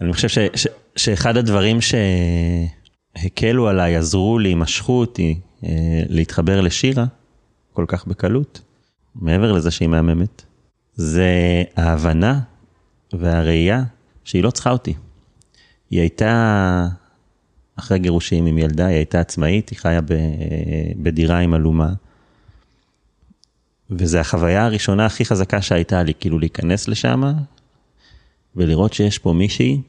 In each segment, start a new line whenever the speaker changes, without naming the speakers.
אני חושב ש, ש, שאחד הדברים שהקלו עליי, עזרו לי, משכו אותי אה, להתחבר לשירה כל כך בקלות, מעבר לזה שהיא מהממת, זה ההבנה והראייה שהיא לא צריכה אותי. היא הייתה, אחרי גירושים עם ילדה, היא הייתה עצמאית, היא חיה בדירה עם אלומה. וזו החוויה הראשונה הכי חזקה שהייתה לי, כאילו להיכנס לשם ולראות שיש פה מישהי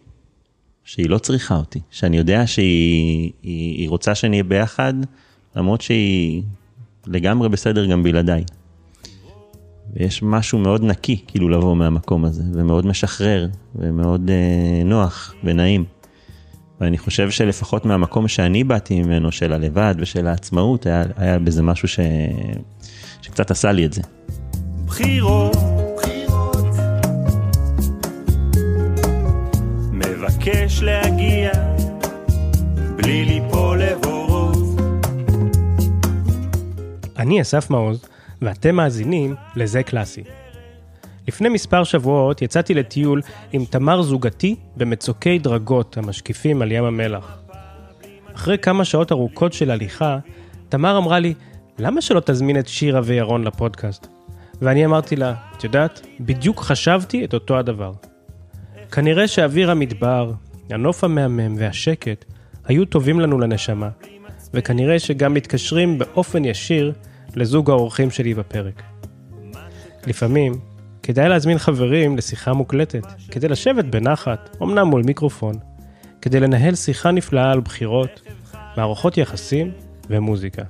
שהיא לא צריכה אותי, שאני יודע שהיא היא, היא רוצה שנהיה ביחד, למרות שהיא לגמרי בסדר גם בלעדיי. ויש משהו מאוד נקי כאילו לבוא מהמקום הזה, ומאוד משחרר, ומאוד אה, נוח ונעים. ואני חושב שלפחות מהמקום שאני באתי ממנו, של הלבד ושל העצמאות, היה, היה בזה משהו ש... שקצת עשה לי את זה. בחירות, מבקש להגיע בלי ליפול לבורות.
אני אסף מעוז, ואתם מאזינים לזה קלאסי. לפני מספר שבועות יצאתי לטיול עם תמר זוגתי במצוקי דרגות המשקיפים על ים המלח. אחרי כמה שעות ארוכות של הליכה, תמר אמרה לי, למה שלא תזמין את שירה וירון לפודקאסט? ואני אמרתי לה, את יודעת, בדיוק חשבתי את אותו הדבר. כנראה שאוויר המדבר, הנוף המהמם והשקט היו טובים לנו לנשמה, וכנראה שגם מתקשרים באופן ישיר לזוג האורחים שלי בפרק. לפעמים, כדאי להזמין חברים לשיחה מוקלטת, כדי לשבת בנחת, אמנם מול מיקרופון, כדי לנהל שיחה נפלאה על בחירות, מערכות יחסים ומוזיקה.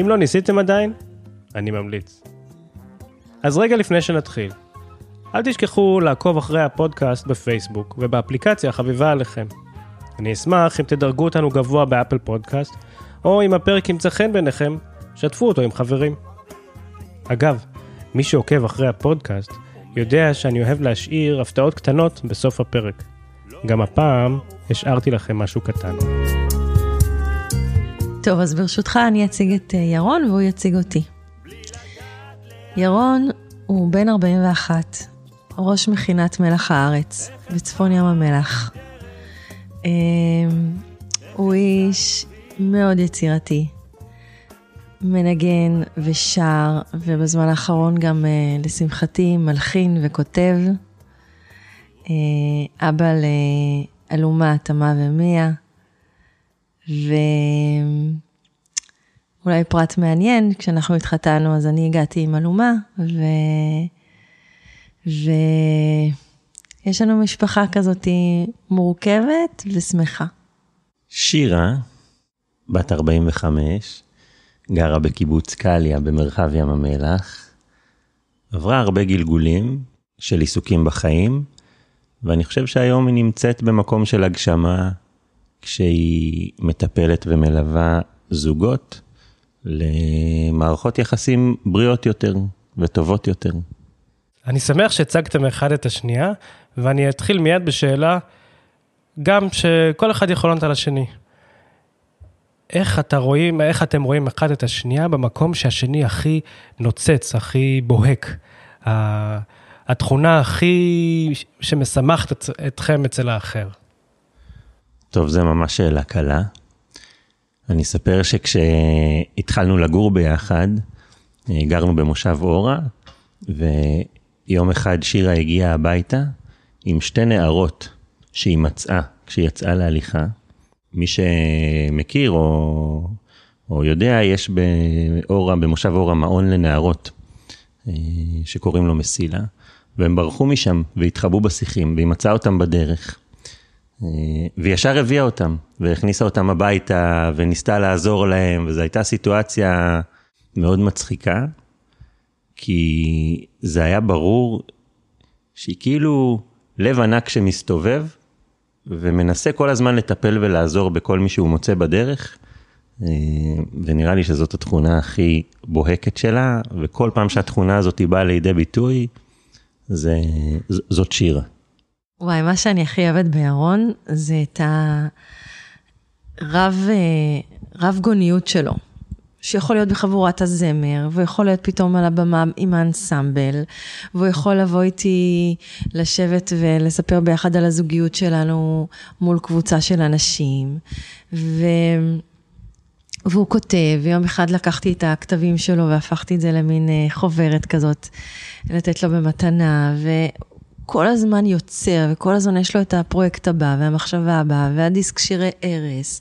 אם לא ניסיתם עדיין, אני ממליץ. אז רגע לפני שנתחיל, אל תשכחו לעקוב אחרי הפודקאסט בפייסבוק ובאפליקציה החביבה עליכם. אני אשמח אם תדרגו אותנו גבוה באפל פודקאסט, או אם הפרק ימצא חן בעיניכם, שתפו אותו עם חברים. אגב, מי שעוקב אחרי הפודקאסט יודע שאני אוהב להשאיר הפתעות קטנות בסוף הפרק. גם הפעם השארתי לכם משהו קטן.
טוב, אז ברשותך אני אציג את אה, ירון והוא יציג אותי. ירון הוא בן 41, ראש מכינת מלח הארץ בצפון ים המלח. אמ, הוא איש מאוד יצירתי, מנגן ושר, ובזמן האחרון גם, אה, לשמחתי, מלחין וכותב. אה, אבא לאלומה, תמה ומיה. ואולי פרט מעניין, כשאנחנו התחתנו אז אני הגעתי עם אלומה, ו... ויש לנו משפחה כזאת מורכבת ושמחה.
שירה, בת 45, גרה בקיבוץ קליה במרחב ים המלח, עברה הרבה גלגולים של עיסוקים בחיים, ואני חושב שהיום היא נמצאת במקום של הגשמה כשהיא מטפלת ומלווה זוגות למערכות יחסים בריאות יותר וטובות יותר.
אני שמח שהצגתם אחד את השנייה, ואני אתחיל מיד בשאלה, גם שכל אחד יכול לענות על השני. איך אתה רואים, איך אתם רואים אחד את השנייה במקום שהשני הכי נוצץ, הכי בוהק? התכונה הכי שמשמחת אתכם אצל האחר.
טוב, זה ממש שאלה קלה. אני אספר שכשהתחלנו לגור ביחד, גרנו במושב אורה, ויום אחד שירה הגיעה הביתה עם שתי נערות שהיא מצאה כשהיא יצאה להליכה. מי שמכיר או, או יודע, יש באורה, במושב אורה מעון לנערות, אה, שקוראים לו מסילה, והם ברחו משם והתחבאו בשיחים, והיא מצאה אותם בדרך. אה, וישר הביאה אותם, והכניסה אותם הביתה, וניסתה לעזור להם, וזו הייתה סיטואציה מאוד מצחיקה, כי זה היה ברור שהיא כאילו לב ענק שמסתובב, ומנסה כל הזמן לטפל ולעזור בכל מי שהוא מוצא בדרך, אה, ונראה לי שזאת התכונה הכי בוהקת שלה, וכל פעם שהתכונה הזאת באה לידי ביטוי, זה, זאת שירה.
וואי, מה שאני הכי אוהבת בירון זה את הרב אה, רב גוניות שלו. שיכול להיות בחבורת הזמר, והוא יכול להיות פתאום על הבמה עם האנסמבל, והוא יכול לבוא איתי לשבת ולספר ביחד על הזוגיות שלנו מול קבוצה של אנשים. ו... והוא כותב, ויום אחד לקחתי את הכתבים שלו והפכתי את זה למין אה, חוברת כזאת, לתת לו במתנה, וכל הזמן יוצר, וכל הזמן יש לו את הפרויקט הבא, והמחשבה הבאה, והדיסק שירי ערש.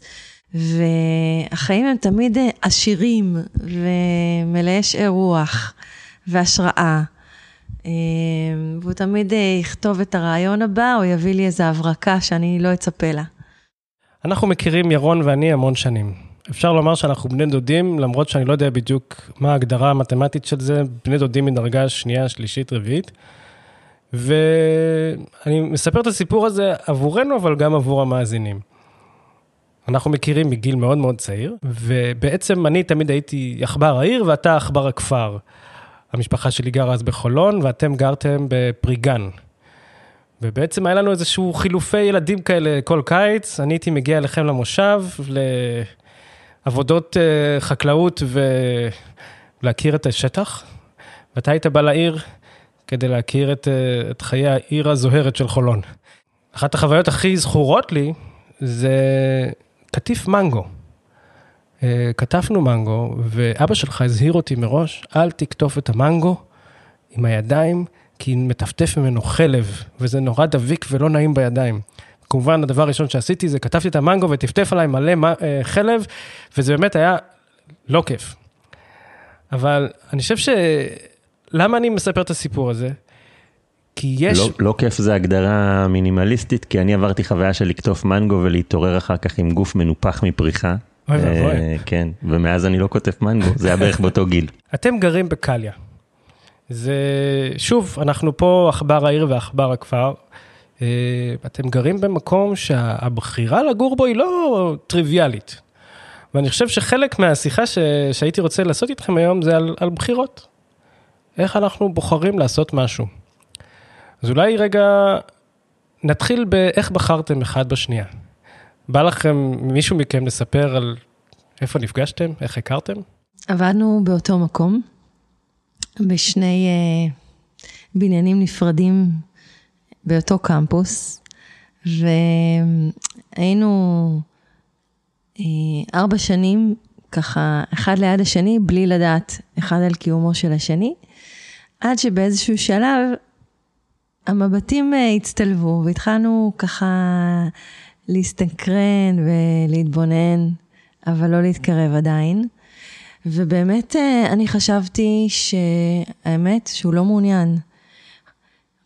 והחיים הם תמיד אה, עשירים ומלאי שאר רוח והשראה. אה, והוא תמיד יכתוב את הרעיון הבא, או יביא לי איזו הברקה שאני לא אצפה לה.
אנחנו מכירים, ירון ואני, המון שנים. אפשר לומר שאנחנו בני דודים, למרות שאני לא יודע בדיוק מה ההגדרה המתמטית של זה, בני דודים מדרגה שנייה, שלישית, רביעית. ואני מספר את הסיפור הזה עבורנו, אבל גם עבור המאזינים. אנחנו מכירים מגיל מאוד מאוד צעיר, ובעצם אני תמיד הייתי עכבר העיר ואתה עכבר הכפר. המשפחה שלי גרה אז בחולון, ואתם גרתם בפריגן. ובעצם היה לנו איזשהו חילופי ילדים כאלה כל קיץ, אני הייתי מגיע אליכם למושב, עבודות uh, חקלאות ולהכיר את השטח, ואתה היית בא לעיר כדי להכיר את, uh, את חיי העיר הזוהרת של חולון. אחת החוויות הכי זכורות לי זה קטיף מנגו. Uh, כתפנו מנגו, ואבא שלך הזהיר אותי מראש, אל תקטוף את המנגו עם הידיים, כי מטפטף ממנו חלב, וזה נורא דביק ולא נעים בידיים. כמובן, הדבר הראשון שעשיתי זה כתבתי את המנגו וטפטף עליי מלא אה, חלב, וזה באמת היה לא כיף. אבל אני חושב ש... למה אני מספר את הסיפור הזה? כי יש...
לא, לא כיף זה הגדרה מינימליסטית, כי אני עברתי חוויה של לקטוף מנגו ולהתעורר אחר כך עם גוף מנופח מפריחה.
אוי ואבוי.
Uh, כן, ומאז אני לא כותב מנגו, זה היה בערך באותו גיל.
אתם גרים בקליה. זה, שוב, אנחנו פה עכבר העיר ועכבר הכפר, אה, אתם גרים במקום שהבחירה לגור בו היא לא טריוויאלית. ואני חושב שחלק מהשיחה ש... שהייתי רוצה לעשות איתכם היום זה על, על בחירות. איך אנחנו בוחרים לעשות משהו. אז אולי רגע נתחיל באיך בחרתם אחד בשנייה. בא לכם, מישהו מכם לספר על איפה נפגשתם, איך הכרתם?
עבדנו באותו מקום, בשני uh, בניינים נפרדים באותו קמפוס, והיינו אה, ארבע שנים ככה אחד ליד השני, בלי לדעת אחד על קיומו של השני, עד שבאיזשהו שלב המבטים אה, הצטלבו והתחלנו ככה להסתקרן ולהתבונן, אבל לא להתקרב עדיין. ובאמת אה, אני חשבתי שהאמת שהוא לא מעוניין.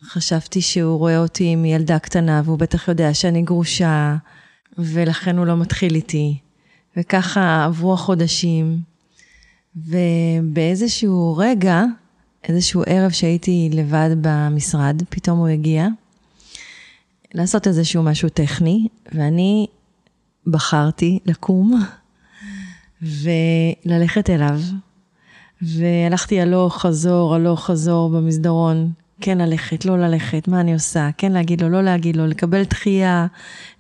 חשבתי שהוא רואה אותי עם ילדה קטנה, והוא בטח יודע שאני גרושה, ולכן הוא לא מתחיל איתי. וככה עברו החודשים, ובאיזשהו רגע, איזשהו ערב שהייתי לבד במשרד, פתאום הוא הגיע לעשות איזשהו משהו טכני, ואני בחרתי לקום וללכת אליו. והלכתי הלוך חזור, הלוך חזור במסדרון, כן ללכת, לא ללכת, מה אני עושה, כן להגיד לו, לא להגיד לו, לקבל דחייה,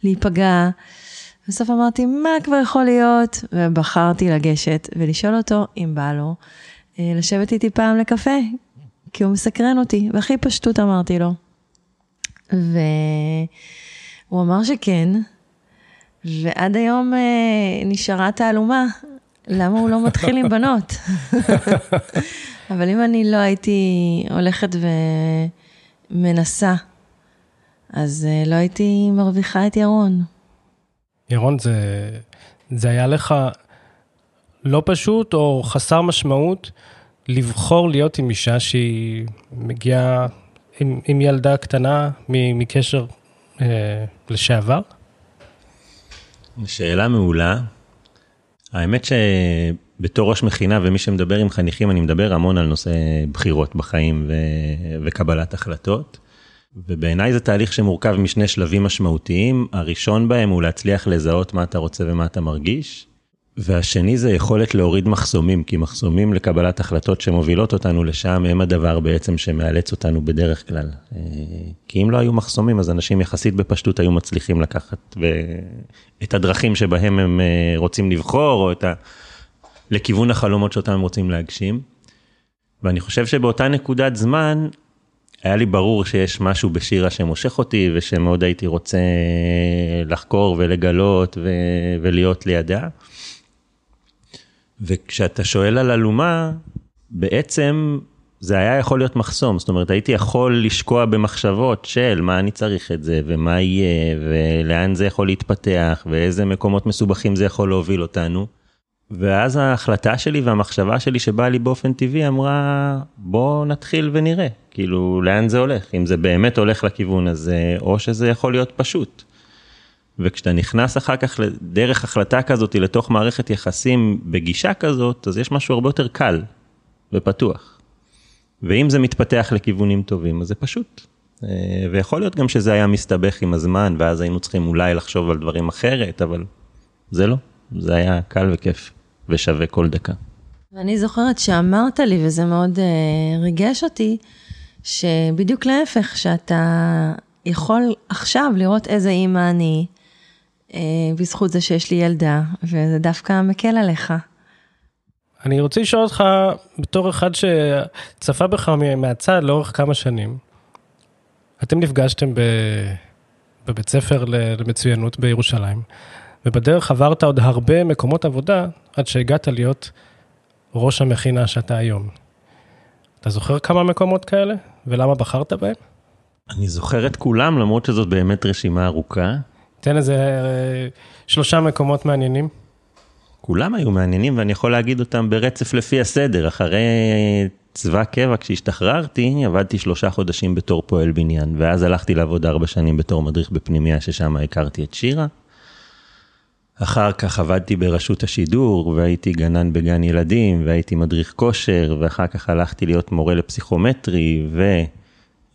להיפגע. בסוף אמרתי, מה כבר יכול להיות? ובחרתי לגשת ולשאול אותו, אם בא לו, לשבת איתי פעם לקפה, כי הוא מסקרן אותי, והכי פשטות אמרתי לו. והוא אמר שכן, ועד היום אה, נשארה תעלומה, למה הוא לא מתחיל עם בנות? אבל אם אני לא הייתי הולכת ומנסה, אז אה, לא הייתי מרוויחה את ירון.
ירון, זה, זה היה לך לא פשוט או חסר משמעות לבחור להיות עם אישה שהיא מגיעה עם, עם ילדה קטנה מקשר אה, לשעבר?
שאלה מעולה. האמת שבתור ראש מכינה ומי שמדבר עם חניכים, אני מדבר המון על נושא בחירות בחיים ו... וקבלת החלטות. ובעיניי זה תהליך שמורכב משני שלבים משמעותיים. הראשון בהם הוא להצליח לזהות מה אתה רוצה ומה אתה מרגיש. והשני זה יכולת להוריד מחסומים, כי מחסומים לקבלת החלטות שמובילות אותנו לשם הם הדבר בעצם שמאלץ אותנו בדרך כלל. אה, כי אם לא היו מחסומים אז אנשים יחסית בפשטות היו מצליחים לקחת את הדרכים שבהם הם אה, רוצים לבחור, או את לכיוון החלומות שאותם הם רוצים להגשים. ואני חושב שבאותה נקודת זמן, היה לי ברור שיש משהו בשירה שמושך אותי ושמאוד הייתי רוצה לחקור ולגלות ו- ולהיות לידה. וכשאתה שואל על אלומה, בעצם זה היה יכול להיות מחסום, זאת אומרת הייתי יכול לשקוע במחשבות של מה אני צריך את זה ומה יהיה ולאן זה יכול להתפתח ואיזה מקומות מסובכים זה יכול להוביל אותנו. ואז ההחלטה שלי והמחשבה שלי שבאה לי באופן טבעי אמרה בוא נתחיל ונראה כאילו לאן זה הולך אם זה באמת הולך לכיוון הזה או שזה יכול להיות פשוט. וכשאתה נכנס אחר כך דרך החלטה כזאת לתוך מערכת יחסים בגישה כזאת אז יש משהו הרבה יותר קל ופתוח. ואם זה מתפתח לכיוונים טובים אז זה פשוט. אה, ויכול להיות גם שזה היה מסתבך עם הזמן ואז היינו צריכים אולי לחשוב על דברים אחרת אבל זה לא זה היה קל וכיף. ושווה כל דקה.
ואני זוכרת שאמרת לי, וזה מאוד uh, ריגש אותי, שבדיוק להפך, שאתה יכול עכשיו לראות איזה אימא אני, בזכות זה שיש לי ילדה, וזה דווקא מקל עליך.
אני רוצה לשאול אותך, בתור אחד שצפה בך מהצד לאורך כמה שנים, אתם נפגשתם ב... בבית ספר למצוינות בירושלים. ובדרך עברת עוד הרבה מקומות עבודה עד שהגעת להיות ראש המכינה שאתה היום. אתה זוכר כמה מקומות כאלה? ולמה בחרת בהם?
אני זוכר את כולם, למרות שזאת באמת רשימה ארוכה.
תן איזה אה, שלושה מקומות מעניינים.
כולם היו מעניינים ואני יכול להגיד אותם ברצף לפי הסדר. אחרי צבא קבע, כשהשתחררתי, עבדתי שלושה חודשים בתור פועל בניין, ואז הלכתי לעבוד ארבע שנים בתור מדריך בפנימיה, ששם הכרתי את שירה. אחר כך עבדתי ברשות השידור, והייתי גנן בגן ילדים, והייתי מדריך כושר, ואחר כך הלכתי להיות מורה לפסיכומטרי,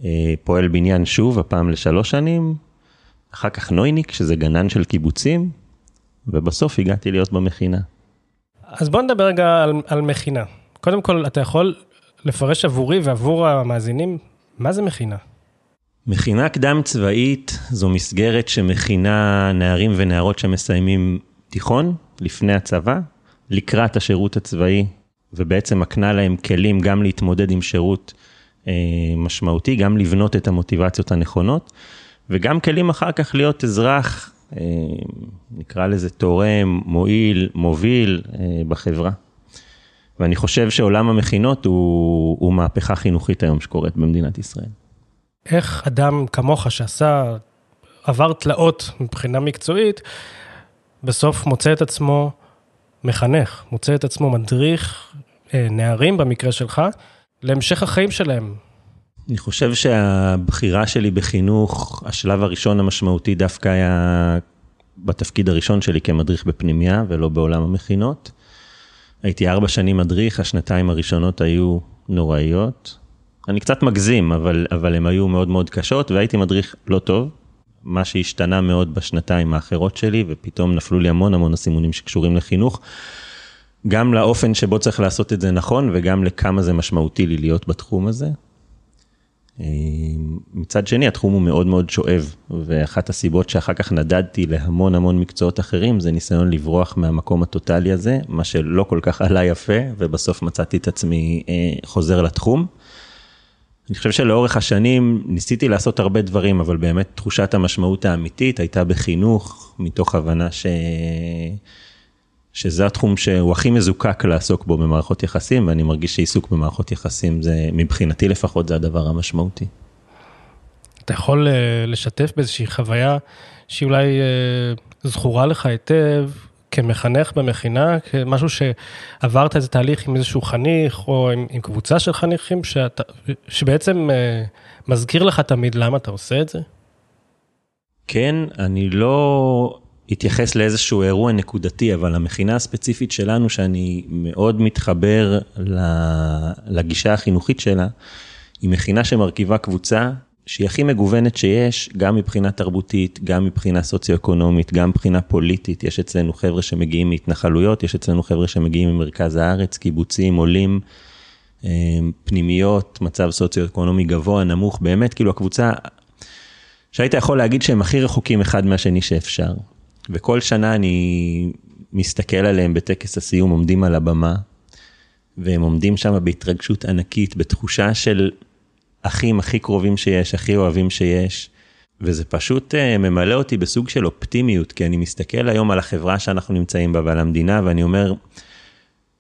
ופועל בניין שוב, הפעם לשלוש שנים. אחר כך נויניק, שזה גנן של קיבוצים, ובסוף הגעתי להיות במכינה.
אז בוא נדבר רגע על, על מכינה. קודם כל, אתה יכול לפרש עבורי ועבור המאזינים, מה זה מכינה?
מכינה קדם צבאית זו מסגרת שמכינה נערים ונערות שמסיימים תיכון לפני הצבא, לקראת השירות הצבאי, ובעצם מקנה להם כלים גם להתמודד עם שירות אה, משמעותי, גם לבנות את המוטיבציות הנכונות, וגם כלים אחר כך להיות אזרח, אה, נקרא לזה תורם, מועיל, מוביל אה, בחברה. ואני חושב שעולם המכינות הוא, הוא מהפכה חינוכית היום שקורית במדינת ישראל.
איך אדם כמוך שעשה, עבר תלאות מבחינה מקצועית, בסוף מוצא את עצמו מחנך, מוצא את עצמו מדריך אה, נערים במקרה שלך, להמשך החיים שלהם.
אני חושב שהבחירה שלי בחינוך, השלב הראשון המשמעותי דווקא היה בתפקיד הראשון שלי כמדריך בפנימייה ולא בעולם המכינות. הייתי ארבע שנים מדריך, השנתיים הראשונות היו נוראיות. אני קצת מגזים, אבל, אבל הן היו מאוד מאוד קשות, והייתי מדריך לא טוב, מה שהשתנה מאוד בשנתיים האחרות שלי, ופתאום נפלו לי המון המון אסימונים שקשורים לחינוך, גם לאופן שבו צריך לעשות את זה נכון, וגם לכמה זה משמעותי לי להיות בתחום הזה. אה, מצד שני, התחום הוא מאוד מאוד שואב, ואחת הסיבות שאחר כך נדדתי להמון המון מקצועות אחרים, זה ניסיון לברוח מהמקום הטוטלי הזה, מה שלא כל כך עלה יפה, ובסוף מצאתי את עצמי אה, חוזר לתחום. אני חושב שלאורך השנים ניסיתי לעשות הרבה דברים, אבל באמת תחושת המשמעות האמיתית הייתה בחינוך, מתוך הבנה ש... שזה התחום שהוא הכי מזוקק לעסוק בו במערכות יחסים, ואני מרגיש שעיסוק במערכות יחסים זה, מבחינתי לפחות, זה הדבר המשמעותי.
אתה יכול אה, לשתף באיזושהי חוויה שהיא אולי אה, זכורה לך היטב, כמחנך במכינה, כמשהו שעברת איזה תהליך עם איזשהו חניך או עם, עם קבוצה של חניכים, שאתה, שבעצם uh, מזכיר לך תמיד למה אתה עושה את זה?
כן, אני לא אתייחס לאיזשהו אירוע נקודתי, אבל המכינה הספציפית שלנו, שאני מאוד מתחבר לגישה החינוכית שלה, היא מכינה שמרכיבה קבוצה שהיא הכי מגוונת שיש, גם מבחינה תרבותית, גם מבחינה סוציו-אקונומית, גם מבחינה פוליטית. יש אצלנו חבר'ה שמגיעים מהתנחלויות, יש אצלנו חבר'ה שמגיעים ממרכז הארץ, קיבוצים, עולים, אה, פנימיות, מצב סוציו-אקונומי גבוה, נמוך, באמת, כאילו הקבוצה, שהיית יכול להגיד שהם הכי רחוקים אחד מהשני שאפשר. וכל שנה אני מסתכל עליהם בטקס הסיום עומדים על הבמה, והם עומדים שם בהתרגשות ענקית, בתחושה של אחים הכי קרובים שיש, הכי אוהבים שיש. וזה פשוט uh, ממלא אותי בסוג של אופטימיות, כי אני מסתכל היום על החברה שאנחנו נמצאים בה ועל המדינה, ואני אומר,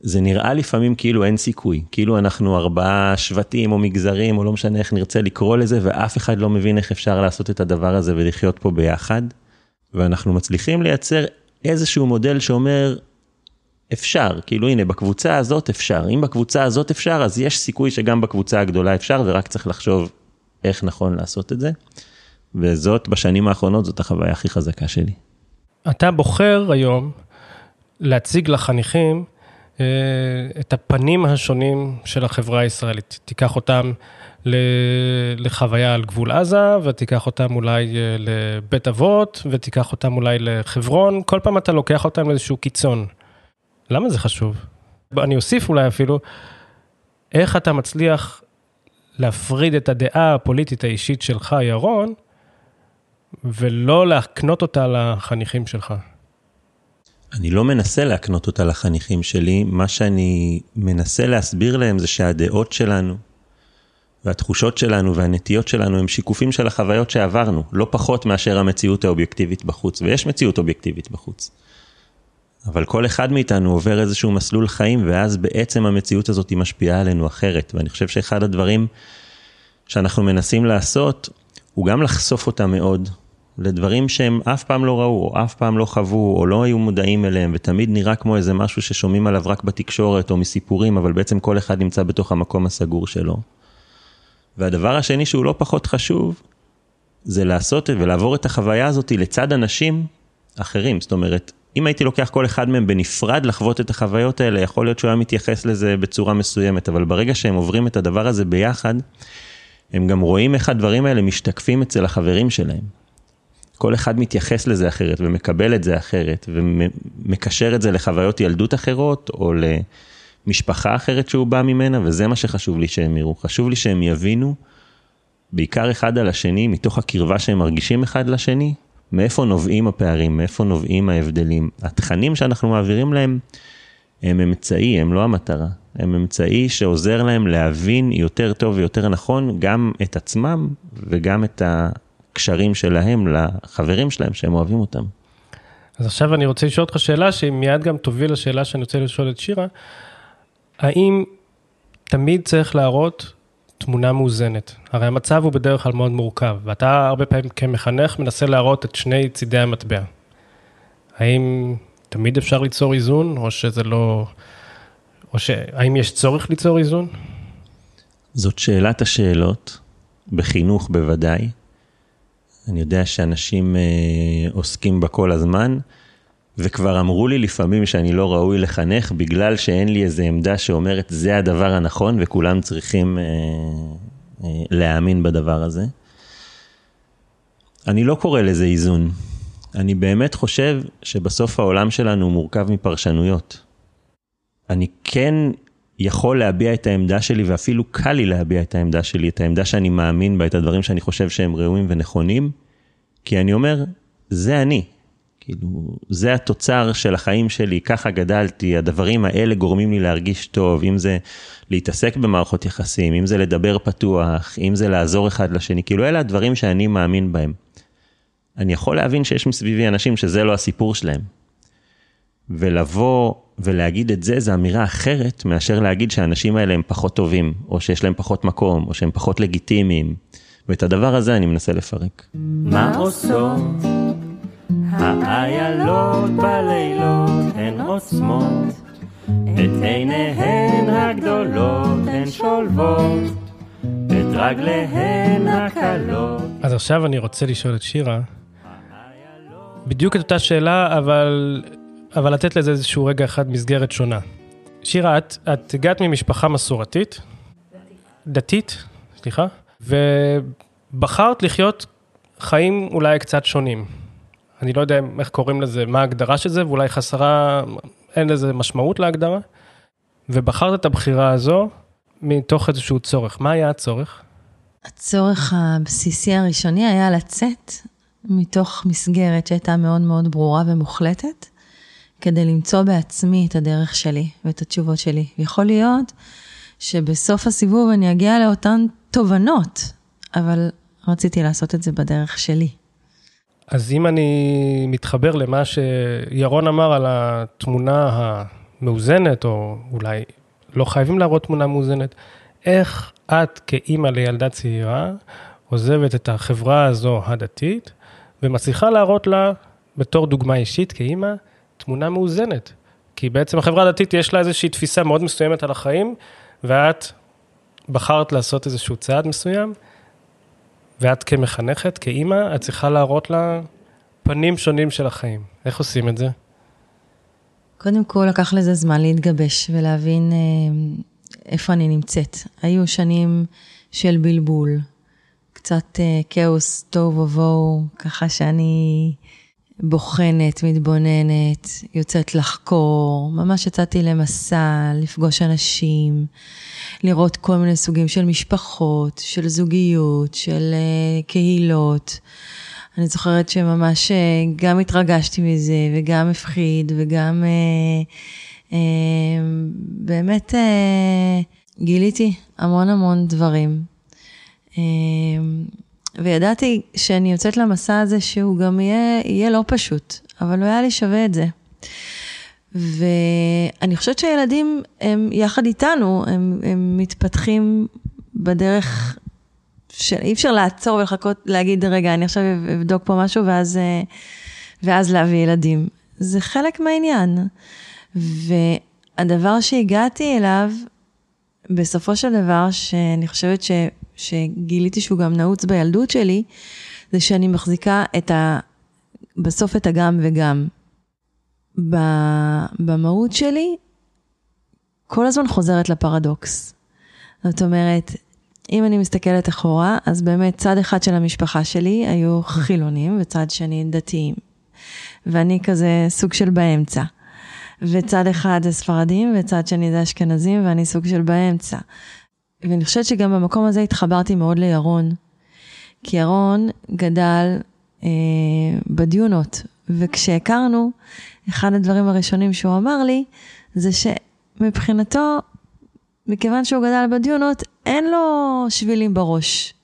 זה נראה לפעמים כאילו אין סיכוי, כאילו אנחנו ארבעה שבטים או מגזרים, או לא משנה איך נרצה לקרוא לזה, ואף אחד לא מבין איך אפשר לעשות את הדבר הזה ולחיות פה ביחד. ואנחנו מצליחים לייצר איזשהו מודל שאומר, אפשר, כאילו הנה בקבוצה הזאת אפשר, אם בקבוצה הזאת אפשר, אז יש סיכוי שגם בקבוצה הגדולה אפשר, ורק צריך לחשוב איך נכון לעשות את זה. וזאת, בשנים האחרונות, זאת החוויה הכי חזקה שלי.
אתה בוחר היום להציג לחניכים אה, את הפנים השונים של החברה הישראלית. תיקח אותם לחוויה על גבול עזה, ותיקח אותם אולי אה, לבית אבות, ותיקח אותם אולי לחברון, כל פעם אתה לוקח אותם לאיזשהו קיצון. למה זה חשוב? אני אוסיף אולי אפילו, איך אתה מצליח להפריד את הדעה הפוליטית האישית שלך, ירון, ולא להקנות אותה לחניכים שלך.
אני לא מנסה להקנות אותה לחניכים שלי, מה שאני מנסה להסביר להם זה שהדעות שלנו, והתחושות שלנו והנטיות שלנו הם שיקופים של החוויות שעברנו, לא פחות מאשר המציאות האובייקטיבית בחוץ, ויש מציאות אובייקטיבית בחוץ. אבל כל אחד מאיתנו עובר איזשהו מסלול חיים, ואז בעצם המציאות הזאת היא משפיעה עלינו אחרת. ואני חושב שאחד הדברים שאנחנו מנסים לעשות, הוא גם לחשוף אותה מאוד, לדברים שהם אף פעם לא ראו, או אף פעם לא חוו, או לא היו מודעים אליהם, ותמיד נראה כמו איזה משהו ששומעים עליו רק בתקשורת או מסיפורים, אבל בעצם כל אחד נמצא בתוך המקום הסגור שלו. והדבר השני שהוא לא פחות חשוב, זה לעשות ולעבור את החוויה הזאת לצד אנשים אחרים. זאת אומרת, אם הייתי לוקח כל אחד מהם בנפרד לחוות את החוויות האלה, יכול להיות שהוא היה מתייחס לזה בצורה מסוימת, אבל ברגע שהם עוברים את הדבר הזה ביחד, הם גם רואים איך הדברים האלה משתקפים אצל החברים שלהם. כל אחד מתייחס לזה אחרת ומקבל את זה אחרת ומקשר את זה לחוויות ילדות אחרות או למשפחה אחרת שהוא בא ממנה וזה מה שחשוב לי שהם יראו. חשוב לי שהם יבינו בעיקר אחד על השני מתוך הקרבה שהם מרגישים אחד לשני, מאיפה נובעים הפערים, מאיפה נובעים ההבדלים. התכנים שאנחנו מעבירים להם הם אמצעי, הם לא המטרה. הם אמצעי שעוזר להם להבין יותר טוב ויותר נכון גם את עצמם וגם את הקשרים שלהם לחברים שלהם שהם אוהבים אותם.
אז עכשיו אני רוצה לשאול אותך שאלה שהיא מיד גם תוביל לשאלה שאני רוצה לשאול את שירה. האם תמיד צריך להראות תמונה מאוזנת? הרי המצב הוא בדרך כלל מאוד מורכב, ואתה הרבה פעמים כמחנך מנסה להראות את שני צידי המטבע. האם תמיד אפשר ליצור איזון, או שזה לא... או שהאם יש צורך ליצור איזון?
זאת שאלת השאלות, בחינוך בוודאי. אני יודע שאנשים אה, עוסקים בה כל הזמן, וכבר אמרו לי לפעמים שאני לא ראוי לחנך בגלל שאין לי איזו עמדה שאומרת זה הדבר הנכון וכולם צריכים אה, אה, להאמין בדבר הזה. אני לא קורא לזה איזון. אני באמת חושב שבסוף העולם שלנו מורכב מפרשנויות. אני כן יכול להביע את העמדה שלי, ואפילו קל לי להביע את העמדה שלי, את העמדה שאני מאמין בה, את הדברים שאני חושב שהם ראויים ונכונים, כי אני אומר, זה אני. כאילו, זה התוצר של החיים שלי, ככה גדלתי, הדברים האלה גורמים לי להרגיש טוב, אם זה להתעסק במערכות יחסים, אם זה לדבר פתוח, אם זה לעזור אחד לשני, כאילו אלה הדברים שאני מאמין בהם. אני יכול להבין שיש מסביבי אנשים שזה לא הסיפור שלהם. ולבוא ולהגיד את זה, זה אמירה אחרת מאשר להגיד שהאנשים האלה הם פחות טובים, או שיש להם פחות מקום, או שהם פחות לגיטימיים. ואת הדבר הזה אני מנסה לפרק.
מה עושות האיילות בלילות הן עוצמות, את עיניהן הגדולות הן שולבות, את רגליהן הקלות.
אז עכשיו אני רוצה לשאול את שירה, בדיוק את אותה שאלה, אבל אבל לתת לזה איזשהו רגע אחד מסגרת שונה. שירה, את, את הגעת ממשפחה מסורתית, דתית, סליחה, ובחרת לחיות חיים אולי קצת שונים. אני לא יודע איך קוראים לזה, מה ההגדרה של זה, ואולי חסרה, אין לזה משמעות להגדרה. ובחרת את הבחירה הזו מתוך איזשהו צורך. מה היה הצורך?
הצורך הבסיסי הראשוני היה לצאת מתוך מסגרת שהייתה מאוד מאוד ברורה ומוחלטת, כדי למצוא בעצמי את הדרך שלי ואת התשובות שלי. יכול להיות שבסוף הסיבוב אני אגיע לאותן תובנות, אבל רציתי לעשות את זה בדרך שלי.
אז אם אני מתחבר למה שירון אמר על התמונה המאוזנת, או אולי לא חייבים להראות תמונה מאוזנת, איך את כאימא לילדה צעירה עוזבת את החברה הזו הדתית ומצליחה להראות לה, בתור דוגמה אישית כאימא, תמונה מאוזנת. כי בעצם החברה הדתית יש לה איזושהי תפיסה מאוד מסוימת על החיים, ואת בחרת לעשות איזשהו צעד מסוים, ואת כמחנכת, כאימא, את צריכה להראות לה פנים שונים של החיים. איך עושים את זה?
קודם כל, לקח לזה זמן להתגבש ולהבין אה, איפה אני נמצאת. היו שנים של בלבול, קצת אה, כאוס, תוהו ובוהו, ככה שאני בוחנת, מתבוננת, יוצאת לחקור, ממש יצאתי למסע, לפגוש אנשים, לראות כל מיני סוגים של משפחות, של זוגיות, של uh, קהילות. אני זוכרת שממש uh, גם התרגשתי מזה, וגם הפחיד, וגם uh, uh, באמת uh, גיליתי המון המון דברים. Uh, וידעתי שאני יוצאת למסע הזה שהוא גם יהיה, יהיה לא פשוט, אבל הוא היה לי שווה את זה. ואני חושבת שהילדים הם יחד איתנו, הם, הם מתפתחים בדרך שאי אפשר לעצור ולחכות, להגיד, רגע, אני עכשיו אבדוק פה משהו ואז, ואז להביא ילדים. זה חלק מהעניין. והדבר שהגעתי אליו, בסופו של דבר, שאני חושבת ש... שגיליתי שהוא גם נעוץ בילדות שלי, זה שאני מחזיקה את ה... בסוף את הגם וגם. במהות שלי, כל הזמן חוזרת לפרדוקס. זאת אומרת, אם אני מסתכלת אחורה, אז באמת צד אחד של המשפחה שלי היו חילונים וצד שני דתיים. ואני כזה סוג של באמצע. וצד אחד זה ספרדים וצד שני זה אשכנזים ואני סוג של באמצע. ואני חושבת שגם במקום הזה התחברתי מאוד לירון. כי ירון גדל אה, בדיונות, וכשהכרנו, אחד הדברים הראשונים שהוא אמר לי, זה שמבחינתו, מכיוון שהוא גדל בדיונות, אין לו שבילים בראש.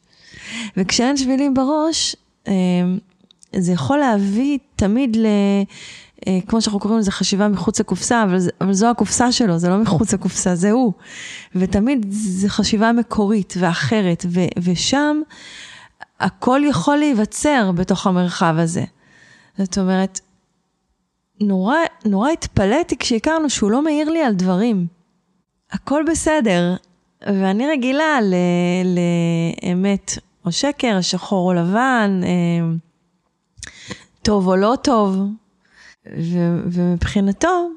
וכשאין שבילים בראש, אה, זה יכול להביא תמיד ל... אה, כמו שאנחנו קוראים לזה חשיבה מחוץ לקופסה, אבל, אבל זו הקופסה שלו, זה לא מחוץ לקופסה, זה הוא. ותמיד זו חשיבה מקורית ואחרת, ו, ושם הכל יכול להיווצר בתוך המרחב הזה. זאת אומרת, נורא, נורא התפלאתי כשהכרנו שהוא לא מעיר לי על דברים. הכל בסדר, ואני רגילה לאמת או שקר, שחור או לבן, אה, טוב או לא טוב, ו, ומבחינתו,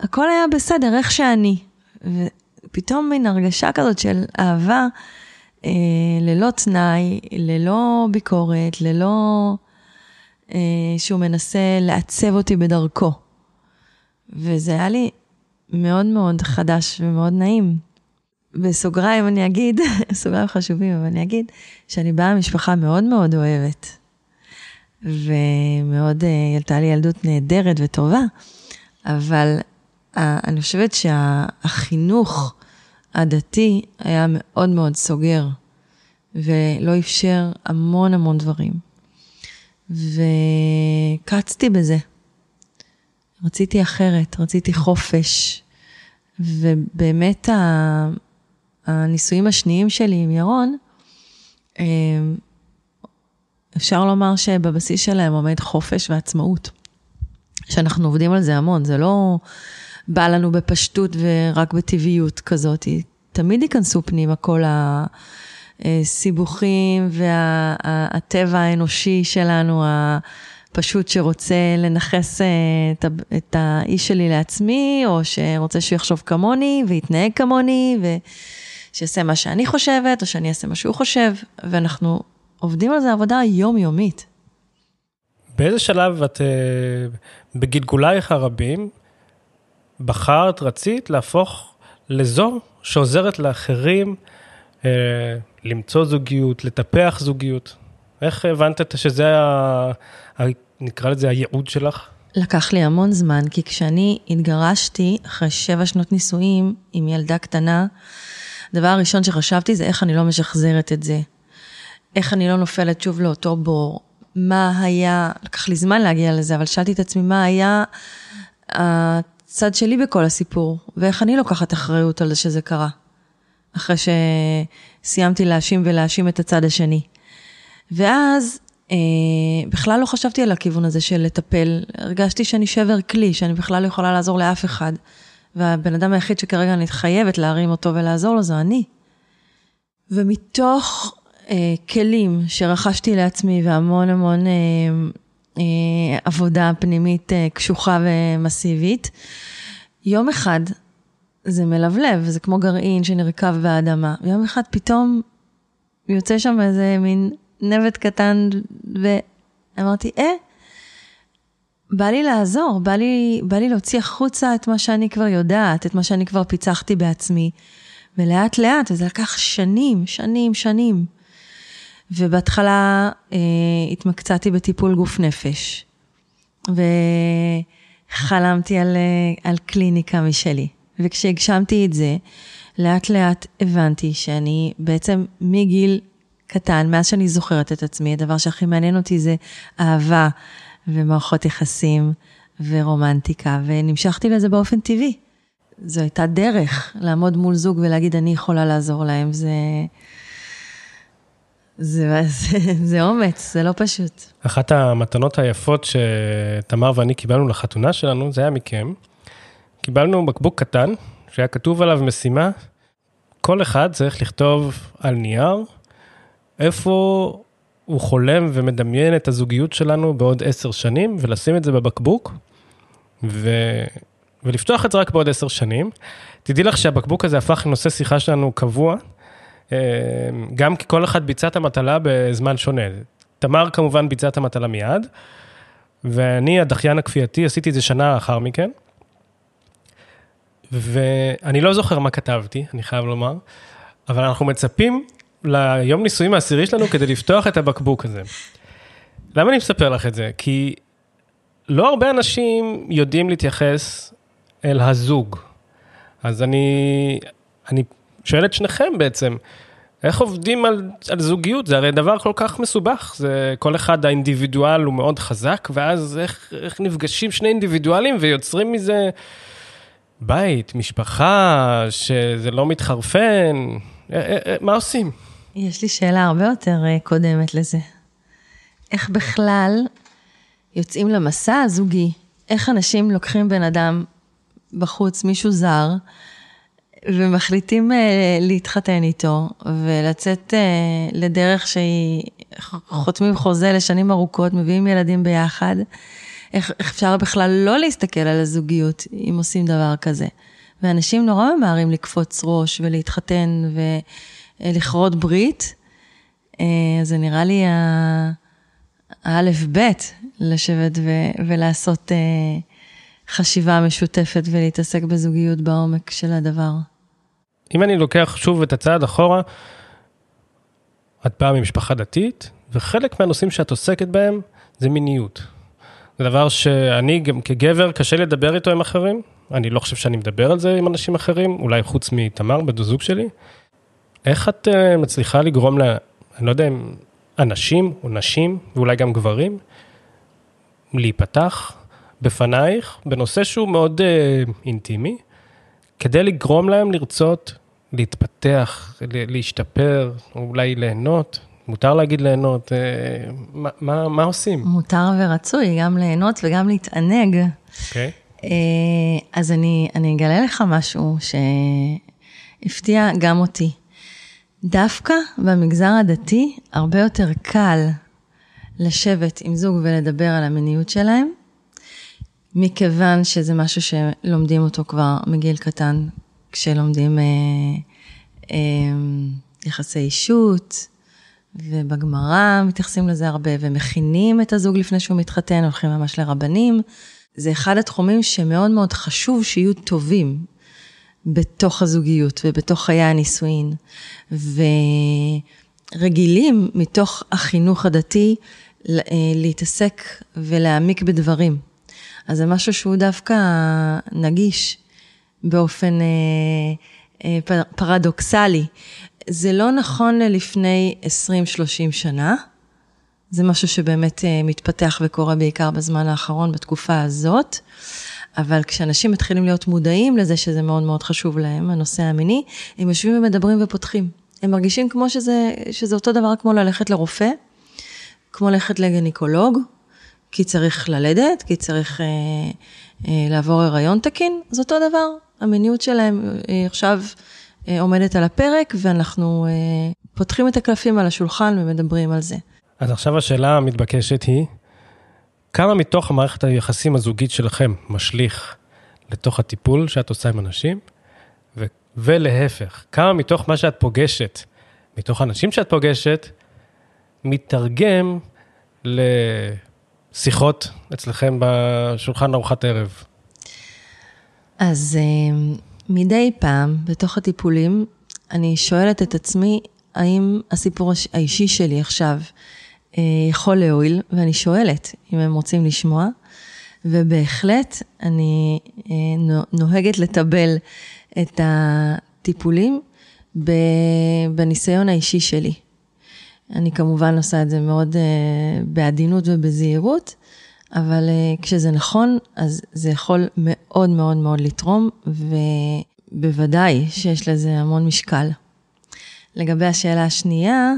הכל היה בסדר, איך שאני. ופתאום מין הרגשה כזאת של אהבה אה, ללא תנאי, ללא ביקורת, ללא אה, שהוא מנסה לעצב אותי בדרכו. וזה היה לי מאוד מאוד חדש ומאוד נעים. בסוגריים אני אגיד, סוגריים חשובים, אבל אני אגיד שאני באה ממשפחה מאוד מאוד אוהבת. ומאוד, אה, הייתה לי ילדות נהדרת וטובה, אבל אה, אני חושבת שהחינוך הדתי היה מאוד מאוד סוגר, ולא אפשר המון המון דברים. וקצתי בזה. רציתי אחרת, רציתי חופש. ובאמת הנישואים השניים שלי עם ירון, אה, אפשר לומר שבבסיס שלהם עומד חופש ועצמאות. שאנחנו עובדים על זה המון, זה לא בא לנו בפשטות ורק בטבעיות כזאת, תמיד ייכנסו פנימה כל הסיבוכים והטבע האנושי שלנו, הפשוט שרוצה לנכס אה, את האיש שלי לעצמי, או שרוצה שהוא יחשוב כמוני ויתנהג כמוני, ושיעשה מה שאני חושבת, או שאני אעשה מה שהוא חושב, ואנחנו עובדים על זה עבודה יומיומית.
באיזה שלב את, אה, בגלגולייך הרבים, בחרת, רצית להפוך לזו שעוזרת לאחרים אה, למצוא זוגיות, לטפח זוגיות? איך הבנת שזה, ה, ה, נקרא לזה, הייעוד שלך?
לקח לי המון זמן, כי כשאני התגרשתי אחרי שבע שנות נישואים עם ילדה קטנה, הדבר הראשון שחשבתי זה איך אני לא משחזרת את זה. איך אני לא נופלת שוב לאותו בור. מה היה, לקח לי זמן להגיע לזה, אבל שאלתי את עצמי מה היה הצד שלי בכל הסיפור, ואיך אני לוקחת אחריות על זה שזה קרה. אחרי שסיימתי להאשים ולהאשים את הצד השני. ואז אה, בכלל לא חשבתי על הכיוון הזה של לטפל, הרגשתי שאני שבר כלי, שאני בכלל לא יכולה לעזור לאף אחד. והבן אדם היחיד שכרגע אני חייבת להרים אותו ולעזור לו זה אני. ומתוך כלים שרכשתי לעצמי והמון המון אה, אה, עבודה פנימית אה, קשוחה ומסיבית, יום אחד זה מלבלב, זה כמו גרעין שנרקב באדמה. יום אחד פתאום יוצא שם איזה מין נבט קטן, ואמרתי, אה, בא לי לעזור, בא לי, בא לי להוציא החוצה את מה שאני כבר יודעת, את מה שאני כבר פיצחתי בעצמי. ולאט לאט, וזה לקח שנים, שנים, שנים. ובהתחלה אה, התמקצעתי בטיפול גוף נפש, וחלמתי על, אה, על קליניקה משלי. וכשהגשמתי את זה, לאט לאט הבנתי שאני בעצם מגיל קטן, מאז שאני זוכרת את עצמי, הדבר שהכי מעניין אותי זה אהבה ומערכות יחסים ורומנטיקה, ונמשכתי לזה באופן טבעי. זו הייתה דרך לעמוד מול זוג ולהגיד, אני יכולה לעזור להם. זה... זה, זה, זה אומץ, זה לא פשוט.
אחת המתנות היפות שתמר ואני קיבלנו לחתונה שלנו, זה היה מכם. קיבלנו בקבוק קטן, שהיה כתוב עליו משימה, כל אחד צריך לכתוב על נייר איפה הוא חולם ומדמיין את הזוגיות שלנו בעוד עשר שנים, ולשים את זה בבקבוק, ו... ולפתוח את זה רק בעוד עשר שנים. תדעי לך שהבקבוק הזה הפך לנושא שיחה שלנו קבוע, גם כי כל אחד ביצע את המטלה בזמן שונה. תמר כמובן ביצע את המטלה מיד, ואני, הדחיין הכפייתי, עשיתי את זה שנה לאחר מכן. ואני לא זוכר מה כתבתי, אני חייב לומר, אבל אנחנו מצפים ליום נישואים העשירי שלנו כדי לפתוח את הבקבוק הזה. למה אני מספר לך את זה? כי לא הרבה אנשים יודעים להתייחס אל הזוג. אז אני, אני שואל את שניכם בעצם, איך עובדים על, על זוגיות? זה הרי דבר כל כך מסובך, זה כל אחד האינדיבידואל הוא מאוד חזק, ואז איך, איך נפגשים שני אינדיבידואלים ויוצרים מזה בית, משפחה, שזה לא מתחרפן, מה עושים?
יש לי שאלה הרבה יותר אה, קודמת לזה. איך בכלל יוצאים למסע הזוגי? איך אנשים לוקחים בן אדם בחוץ, מישהו זר, ומחליטים uh, להתחתן איתו ולצאת uh, לדרך שהיא, חותמים חוזה לשנים ארוכות, מביאים ילדים ביחד. איך, אפשר בכלל לא להסתכל על הזוגיות אם עושים דבר כזה? ואנשים נורא ממהרים לקפוץ ראש ולהתחתן ולכרות ברית. Uh, זה נראה לי האלף-בית לשבת ו- ולעשות חשיבה משותפת ולהתעסק בזוגיות בעומק של הדבר.
אם אני לוקח שוב את הצעד אחורה, את באה ממשפחה דתית, וחלק מהנושאים שאת עוסקת בהם זה מיניות. זה דבר שאני גם כגבר קשה לדבר איתו עם אחרים, אני לא חושב שאני מדבר על זה עם אנשים אחרים, אולי חוץ מתמר, בדו זוג שלי. איך את uh, מצליחה לגרום ל... אני לא יודע אם אנשים או נשים, ואולי גם גברים, להיפתח בפנייך בנושא שהוא מאוד uh, אינטימי, כדי לגרום להם לרצות להתפתח, להשתפר, אולי ליהנות. מותר להגיד ליהנות, uh, מה, מה, מה עושים?
מותר ורצוי גם ליהנות וגם להתענג.
אוקיי. Okay.
Uh, אז אני, אני אגלה לך משהו שהפתיע גם אותי. דווקא במגזר הדתי, הרבה יותר קל לשבת עם זוג ולדבר על המיניות שלהם, מכיוון שזה משהו שלומדים אותו כבר מגיל קטן, כשלומדים אה, אה, יחסי אישות, ובגמרא מתייחסים לזה הרבה, ומכינים את הזוג לפני שהוא מתחתן, הולכים ממש לרבנים. זה אחד התחומים שמאוד מאוד חשוב שיהיו טובים בתוך הזוגיות ובתוך חיי הנישואין. ורגילים מתוך החינוך הדתי אה, להתעסק ולהעמיק בדברים. אז זה משהו שהוא דווקא נגיש באופן אה, אה, פרדוקסלי. זה לא נכון ללפני 20-30 שנה, זה משהו שבאמת אה, מתפתח וקורה בעיקר בזמן האחרון, בתקופה הזאת. אבל כשאנשים מתחילים להיות מודעים לזה שזה מאוד מאוד חשוב להם, הנושא המיני, הם יושבים ומדברים ופותחים. הם מרגישים כמו שזה, שזה אותו דבר כמו ללכת לרופא, כמו ללכת לגניקולוג, כי צריך ללדת, כי צריך אה, אה, לעבור הריון תקין, זה אותו דבר. המיניות שלהם אה, עכשיו אה, עומדת על הפרק, ואנחנו אה, פותחים את הקלפים על השולחן ומדברים על זה.
אז עכשיו השאלה המתבקשת היא, כמה מתוך המערכת היחסים הזוגית שלכם משליך לתוך הטיפול שאת עושה עם אנשים, ו- ולהפך, כמה מתוך מה שאת פוגשת, מתוך האנשים שאת פוגשת, מתרגם לשיחות אצלכם בשולחן ארוחת ערב?
אז אה, מדי פעם, בתוך הטיפולים, אני שואלת את עצמי, האם הסיפור האישי שלי עכשיו אה, יכול להועיל, ואני שואלת אם הם רוצים לשמוע, ובהחלט אני אה, נו- נוהגת לטבל את הטיפולים בניסיון האישי שלי. אני כמובן עושה את זה מאוד uh, בעדינות ובזהירות, אבל uh, כשזה נכון, אז זה יכול מאוד מאוד מאוד לתרום, ובוודאי שיש לזה המון משקל. לגבי השאלה השנייה,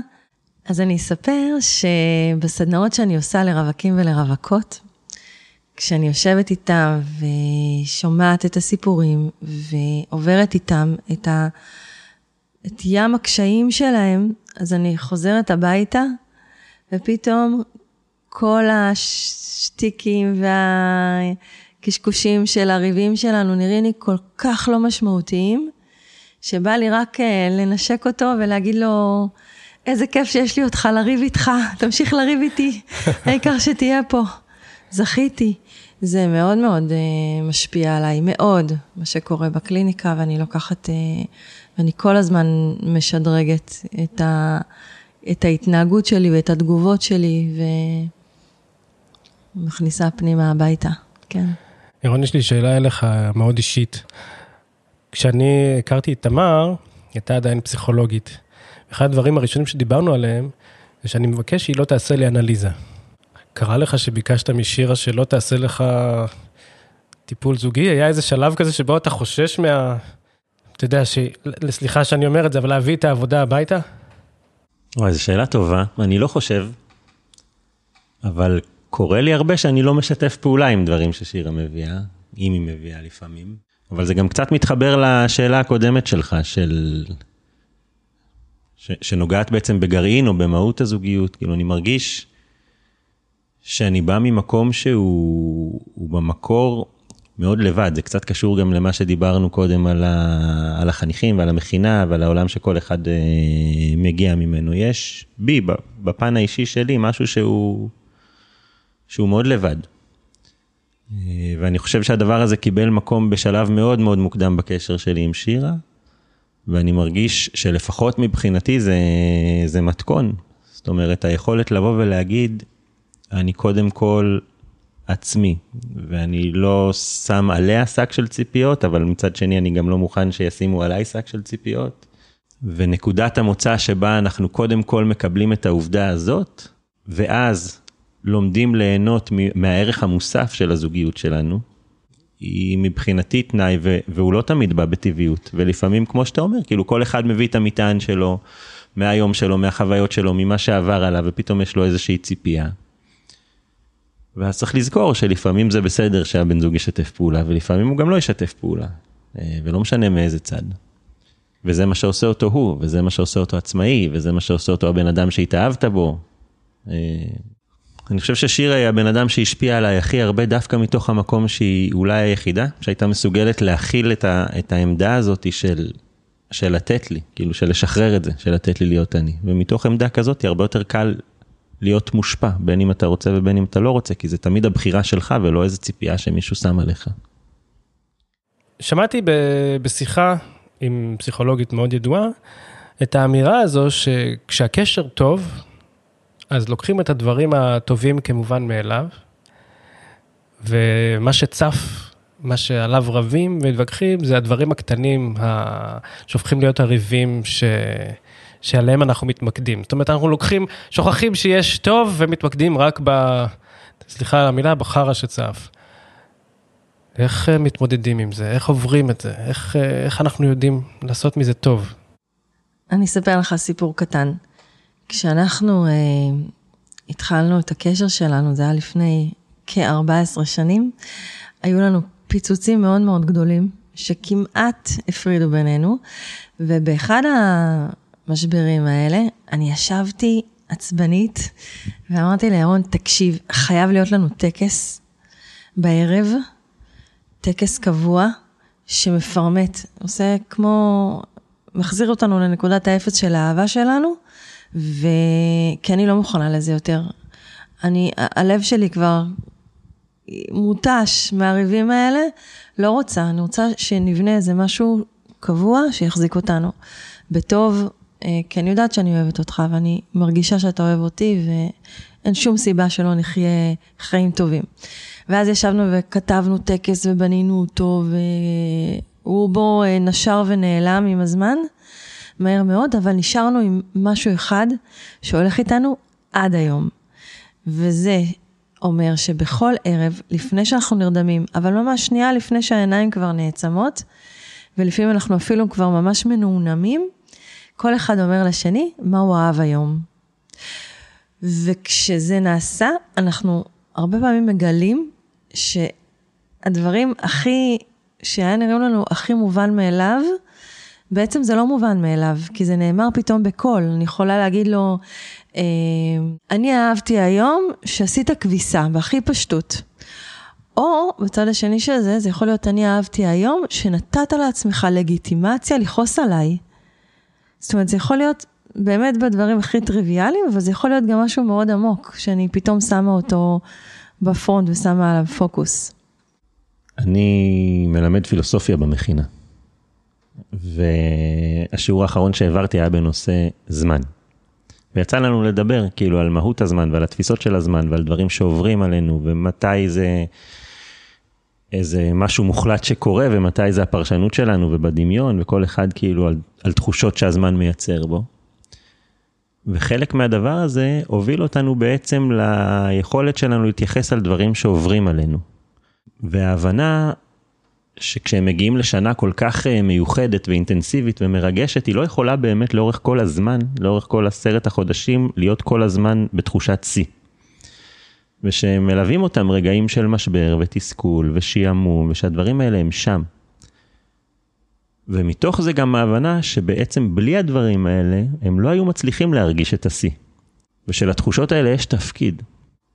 אז אני אספר שבסדנאות שאני עושה לרווקים ולרווקות, כשאני יושבת איתם ושומעת את הסיפורים ועוברת איתם את, ה, את ים הקשיים שלהם, אז אני חוזרת הביתה, ופתאום כל השטיקים והקשקושים של הריבים שלנו נראים לי כל כך לא משמעותיים, שבא לי רק אה, לנשק אותו ולהגיד לו, איזה כיף שיש לי אותך לריב איתך, תמשיך לריב איתי, העיקר שתהיה פה. זכיתי. זה מאוד מאוד uh, משפיע עליי, מאוד, מה שקורה בקליניקה, ואני לוקחת, uh, ואני כל הזמן משדרגת את, ה, את ההתנהגות שלי ואת התגובות שלי, ומכניסה פנימה הביתה, כן.
ירון, יש לי שאלה אליך מאוד אישית. כשאני הכרתי את תמר, היא הייתה עדיין פסיכולוגית. אחד הדברים הראשונים שדיברנו עליהם, זה שאני מבקש שהיא לא תעשה לי אנליזה. קרה לך שביקשת משירה שלא תעשה לך טיפול זוגי? היה איזה שלב כזה שבו אתה חושש מה... אתה יודע, ש... סליחה שאני אומר את זה, אבל להביא את העבודה הביתה?
וואי, זו שאלה טובה, אני לא חושב, אבל קורה לי הרבה שאני לא משתף פעולה עם דברים ששירה מביאה, אם היא מביאה לפעמים. אבל זה גם קצת מתחבר לשאלה הקודמת שלך, של... ש... שנוגעת בעצם בגרעין או במהות הזוגיות. כאילו, אני מרגיש שאני בא ממקום שהוא במקור מאוד לבד, זה קצת קשור גם למה שדיברנו קודם על, ה, על החניכים ועל המכינה ועל העולם שכל אחד אה, מגיע ממנו. יש בי, בפן האישי שלי, משהו שהוא, שהוא מאוד לבד. אה, ואני חושב שהדבר הזה קיבל מקום בשלב מאוד מאוד מוקדם בקשר שלי עם שירה, ואני מרגיש שלפחות מבחינתי זה, זה מתכון. זאת אומרת, היכולת לבוא ולהגיד, אני קודם כל עצמי, ואני לא שם עליה שק של ציפיות, אבל מצד שני אני גם לא מוכן שישימו עליי שק של ציפיות. ונקודת המוצא שבה אנחנו קודם כל מקבלים את העובדה הזאת, ואז לומדים ליהנות מהערך המוסף של הזוגיות שלנו, היא מבחינתי תנאי, והוא לא תמיד בא בטבעיות, ולפעמים כמו שאתה אומר, כאילו כל אחד מביא את המטען שלו, מהיום שלו, מהחוויות שלו, ממה שעבר עליו, ופתאום יש לו איזושהי ציפייה. ואז צריך לזכור שלפעמים זה בסדר שהבן זוג ישתף פעולה, ולפעמים הוא גם לא ישתף פעולה, ולא משנה מאיזה צד. וזה מה שעושה אותו הוא, וזה מה שעושה אותו עצמאי, וזה מה שעושה אותו הבן אדם שהתאהבת בו. אני חושב ששירה היא הבן אדם שהשפיע עליי הכי הרבה דווקא מתוך המקום שהיא אולי היחידה, שהייתה מסוגלת להכיל את, ה, את העמדה הזאת של, של לתת לי, כאילו של לשחרר את זה, של לתת לי להיות אני. ומתוך עמדה כזאת היא הרבה יותר קל להיות מושפע, בין אם אתה רוצה ובין אם אתה לא רוצה, כי זה תמיד הבחירה שלך ולא איזה ציפייה שמישהו שם עליך.
שמעתי ב- בשיחה עם פסיכולוגית מאוד ידועה, את האמירה הזו שכשהקשר טוב, אז לוקחים את הדברים הטובים כמובן מאליו, ומה שצף, מה שעליו רבים ומתווכחים, זה הדברים הקטנים ה... שהופכים להיות הריבים ש... שעליהם אנחנו מתמקדים. זאת אומרת, אנחנו לוקחים, שוכחים שיש טוב ומתמקדים רק ב... סליחה על המילה, בחרא שצף. איך אה, מתמודדים עם זה? איך עוברים את זה? איך, אה, איך אנחנו יודעים לעשות מזה טוב?
אני אספר לך סיפור קטן. כשאנחנו אה, התחלנו את הקשר שלנו, זה היה לפני כ-14 שנים, היו לנו פיצוצים מאוד מאוד גדולים, שכמעט הפרידו בינינו, ובאחד המשברים האלה, אני ישבתי עצבנית, ואמרתי לירון, תקשיב, חייב להיות לנו טקס בערב, טקס קבוע, שמפרמט, עושה כמו, מחזיר אותנו לנקודת האפס של האהבה שלנו, וכי אני לא מוכנה לזה יותר. אני, הלב שלי כבר מותש מהריבים האלה, לא רוצה, אני רוצה שנבנה איזה משהו קבוע שיחזיק אותנו. בטוב, כי אני יודעת שאני אוהבת אותך ואני מרגישה שאתה אוהב אותי ואין שום סיבה שלא נחיה חיים טובים. ואז ישבנו וכתבנו טקס ובנינו אותו והוא בו אה, נשר ונעלם עם הזמן, מהר מאוד, אבל נשארנו עם משהו אחד שהולך איתנו עד היום. וזה אומר שבכל ערב, לפני שאנחנו נרדמים, אבל ממש שנייה לפני שהעיניים כבר נעצמות, ולפעמים אנחנו אפילו כבר ממש מנומנמים, כל אחד אומר לשני מה הוא אהב היום. וכשזה נעשה, אנחנו הרבה פעמים מגלים שהדברים הכי, שהיה נראים לנו הכי מובן מאליו, בעצם זה לא מובן מאליו, כי זה נאמר פתאום בקול. אני יכולה להגיד לו, אה, אני אהבתי היום שעשית כביסה, בהכי פשטות. או בצד השני של זה, זה יכול להיות אני אהבתי היום שנתת לעצמך לגיטימציה לכעוס עליי. זאת אומרת, זה יכול להיות באמת בדברים הכי טריוויאליים, אבל זה יכול להיות גם משהו מאוד עמוק, שאני פתאום שמה אותו בפרונט ושמה עליו פוקוס.
אני מלמד פילוסופיה במכינה. והשיעור האחרון שהעברתי היה בנושא זמן. ויצא לנו לדבר כאילו על מהות הזמן ועל התפיסות של הזמן ועל דברים שעוברים עלינו ומתי זה איזה משהו מוחלט שקורה ומתי זה הפרשנות שלנו ובדמיון וכל אחד כאילו על, על תחושות שהזמן מייצר בו. וחלק מהדבר הזה הוביל אותנו בעצם ליכולת שלנו להתייחס על דברים שעוברים עלינו. וההבנה שכשהם מגיעים לשנה כל כך אה, מיוחדת ואינטנסיבית ומרגשת, היא לא יכולה באמת לאורך כל הזמן, לאורך כל עשרת החודשים, להיות כל הזמן בתחושת שיא. ושמלווים אותם רגעים של משבר ותסכול ושעמום, ושהדברים האלה הם שם. ומתוך זה גם ההבנה שבעצם בלי הדברים האלה, הם לא היו מצליחים להרגיש את השיא. ושלתחושות האלה יש תפקיד.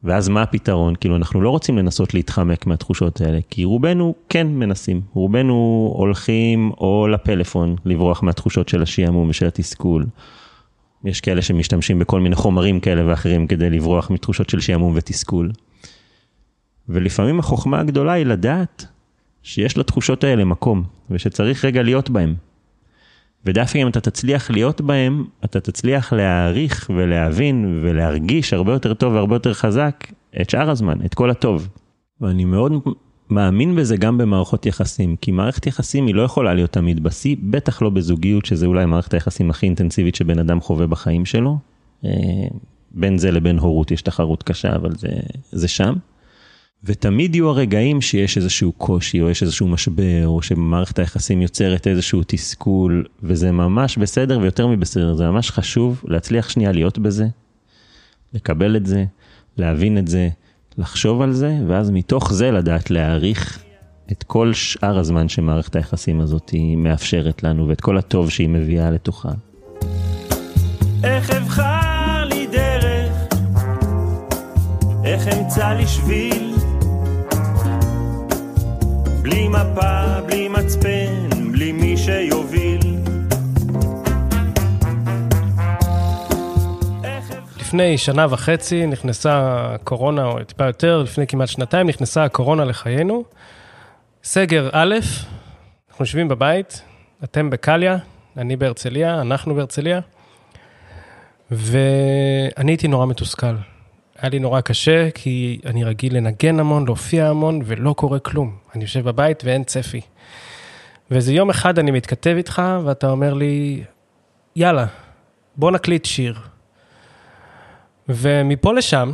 ואז מה הפתרון? כאילו, אנחנו לא רוצים לנסות להתחמק מהתחושות האלה, כי רובנו כן מנסים. רובנו הולכים או לפלאפון, לברוח מהתחושות של השעמום ושל התסכול. יש כאלה שמשתמשים בכל מיני חומרים כאלה ואחרים כדי לברוח מתחושות של שעמום ותסכול. ולפעמים החוכמה הגדולה היא לדעת שיש לתחושות האלה מקום, ושצריך רגע להיות בהם. ודווקא אם אתה תצליח להיות בהם, אתה תצליח להעריך ולהבין ולהרגיש הרבה יותר טוב והרבה יותר חזק את שאר הזמן, את כל הטוב. ואני מאוד מאמין בזה גם במערכות יחסים, כי מערכת יחסים היא לא יכולה להיות תמיד בשיא, בטח לא בזוגיות, שזה אולי מערכת היחסים הכי אינטנסיבית שבן אדם חווה בחיים שלו. אה, בין זה לבין הורות יש תחרות קשה, אבל זה, זה שם. ותמיד יהיו הרגעים שיש איזשהו קושי או יש איזשהו משבר או שמערכת היחסים יוצרת איזשהו תסכול וזה ממש בסדר ויותר מבסדר, זה ממש חשוב להצליח שנייה להיות בזה, לקבל את זה, להבין את זה, לחשוב על זה ואז מתוך זה לדעת להעריך את כל שאר הזמן שמערכת היחסים הזאת היא מאפשרת לנו ואת כל הטוב שהיא מביאה לתוכה.
איך אבחר לי דרך, איך אמצא לי שביל בלי מפה, בלי מצפן, בלי מי שיוביל.
לפני שנה וחצי נכנסה קורונה, או טיפה יותר, לפני כמעט שנתיים נכנסה הקורונה לחיינו. סגר א', אנחנו יושבים בבית, אתם בקליה, אני בהרצליה, אנחנו בהרצליה, ואני הייתי נורא מתוסכל. היה לי נורא קשה, כי אני רגיל לנגן המון, להופיע המון, ולא קורה כלום. אני יושב בבית ואין צפי. ואיזה יום אחד אני מתכתב איתך, ואתה אומר לי, יאללה, בוא נקליט שיר. ומפה לשם,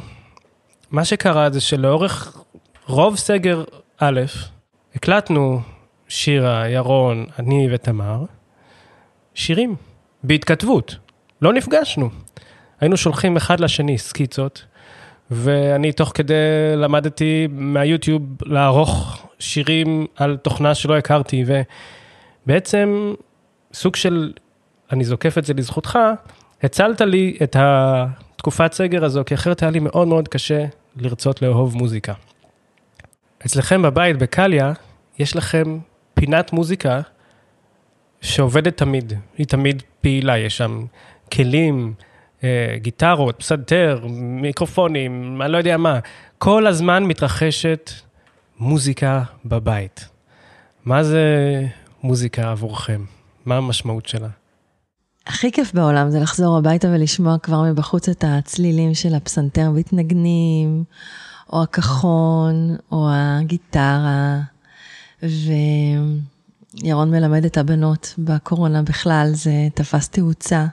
מה שקרה זה שלאורך רוב סגר א', הקלטנו שירה, ירון, אני ותמר, שירים, בהתכתבות. לא נפגשנו. היינו שולחים אחד לשני סקיצות, ואני תוך כדי למדתי מהיוטיוב לערוך שירים על תוכנה שלא הכרתי, ובעצם סוג של, אני זוקף את זה לזכותך, הצלת לי את התקופת סגר הזו, כי אחרת היה לי מאוד מאוד קשה לרצות לאהוב מוזיקה. אצלכם בבית, בקליה, יש לכם פינת מוזיקה שעובדת תמיד, היא תמיד פעילה, יש שם כלים, אה, גיטרות, פסנתר, מיקרופונים, אני לא יודע מה. כל הזמן מתרחשת מוזיקה בבית. מה זה מוזיקה עבורכם? מה המשמעות שלה?
הכי כיף בעולם זה לחזור הביתה ולשמוע כבר מבחוץ את הצלילים של הפסנתר מתנגנים, או הכחון, או הגיטרה. וירון מלמד את הבנות בקורונה בכלל, זה תפס תאוצה.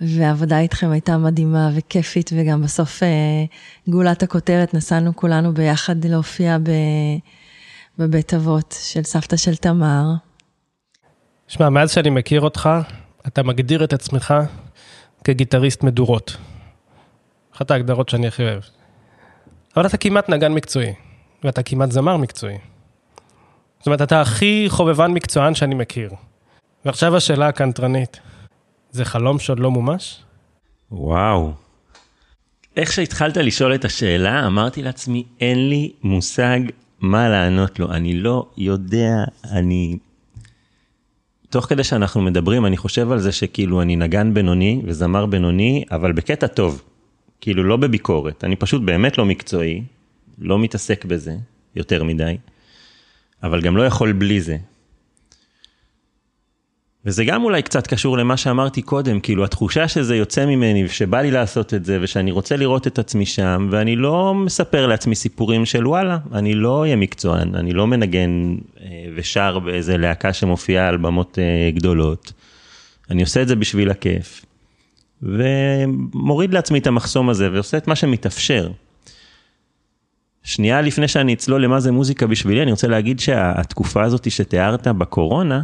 והעבודה איתכם הייתה מדהימה וכיפית, וגם בסוף אה, גאולת הכותרת, נסענו כולנו ביחד להופיע ב... בבית אבות של סבתא של תמר.
שמע, מאז שאני מכיר אותך, אתה מגדיר את עצמך כגיטריסט מדורות. אחת ההגדרות שאני הכי אוהב. אבל אתה כמעט נגן מקצועי, ואתה כמעט זמר מקצועי. זאת אומרת, אתה הכי חובבן מקצוען שאני מכיר. ועכשיו השאלה הקנטרנית, זה חלום שעוד לא מומש?
וואו. איך שהתחלת לשאול את השאלה, אמרתי לעצמי, אין לי מושג מה לענות לו. אני לא יודע, אני... תוך כדי שאנחנו מדברים, אני חושב על זה שכאילו אני נגן בינוני וזמר בינוני, אבל בקטע טוב. כאילו לא בביקורת, אני פשוט באמת לא מקצועי, לא מתעסק בזה יותר מדי, אבל גם לא יכול בלי זה. וזה גם אולי קצת קשור למה שאמרתי קודם, כאילו התחושה שזה יוצא ממני ושבא לי לעשות את זה ושאני רוצה לראות את עצמי שם, ואני לא מספר לעצמי סיפורים של וואלה, אני לא אהיה מקצוען, אני לא מנגן אה, ושר באיזה להקה שמופיעה על במות אה, גדולות. אני עושה את זה בשביל הכיף. ומוריד לעצמי את המחסום הזה ועושה את מה שמתאפשר. שנייה לפני שאני אצלול למה זה מוזיקה בשבילי, אני רוצה להגיד שהתקופה הזאת שתיארת בקורונה,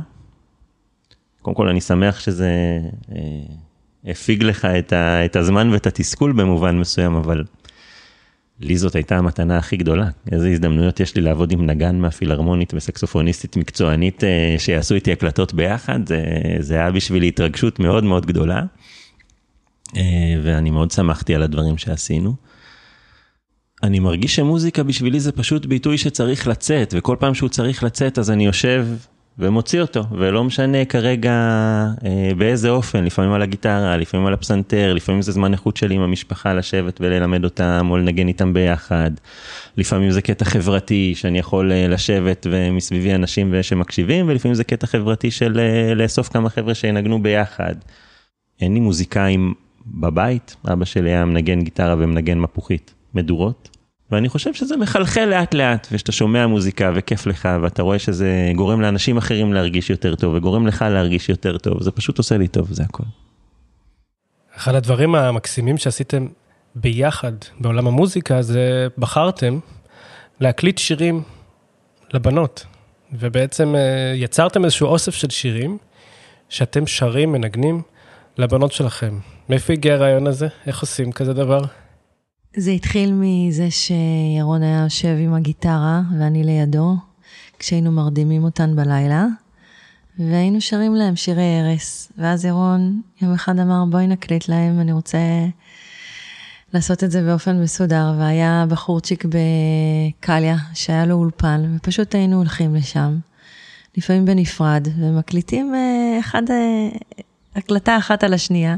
קודם כל אני שמח שזה אה, הפיג לך את, ה, את הזמן ואת התסכול במובן מסוים, אבל לי זאת הייתה המתנה הכי גדולה. איזה הזדמנויות יש לי לעבוד עם נגן מהפילהרמונית וסקסופוניסטית מקצוענית אה, שיעשו איתי הקלטות ביחד, זה, זה היה בשבילי התרגשות מאוד מאוד גדולה. אה, ואני מאוד שמחתי על הדברים שעשינו. אני מרגיש שמוזיקה בשבילי זה פשוט ביטוי שצריך לצאת, וכל פעם שהוא צריך לצאת אז אני יושב ומוציא אותו, ולא משנה כרגע אה, באיזה אופן, לפעמים על הגיטרה, לפעמים על הפסנתר, לפעמים זה זמן איכות שלי עם המשפחה לשבת וללמד אותם או לנגן איתם ביחד. לפעמים זה קטע חברתי שאני יכול אה, לשבת ומסביבי אנשים שמקשיבים, ולפעמים זה קטע חברתי של אה, לאסוף כמה חבר'ה שינגנו ביחד. אין לי מוזיקאים בבית, אבא שלי היה מנגן גיטרה ומנגן מפוחית, מדורות. ואני חושב שזה מחלחל לאט לאט, ושאתה שומע מוזיקה וכיף לך, ואתה רואה שזה גורם לאנשים אחרים להרגיש יותר טוב, וגורם לך להרגיש יותר טוב, זה פשוט עושה לי טוב, זה הכל.
אחד הדברים המקסימים שעשיתם ביחד בעולם המוזיקה, זה בחרתם להקליט שירים לבנות, ובעצם אה, יצרתם איזשהו אוסף של שירים שאתם שרים, מנגנים לבנות שלכם. מאיפה הגיע הרעיון הזה? איך עושים כזה דבר?
זה התחיל מזה שירון היה יושב עם הגיטרה ואני לידו, כשהיינו מרדימים אותן בלילה, והיינו שרים להם שירי ערש. ואז ירון יום אחד אמר, בואי נקליט להם, אני רוצה לעשות את זה באופן מסודר. והיה בחורצ'יק בקליה, שהיה לו אולפן, ופשוט היינו הולכים לשם, לפעמים בנפרד, ומקליטים אה, אחד, אה, הקלטה אחת על השנייה.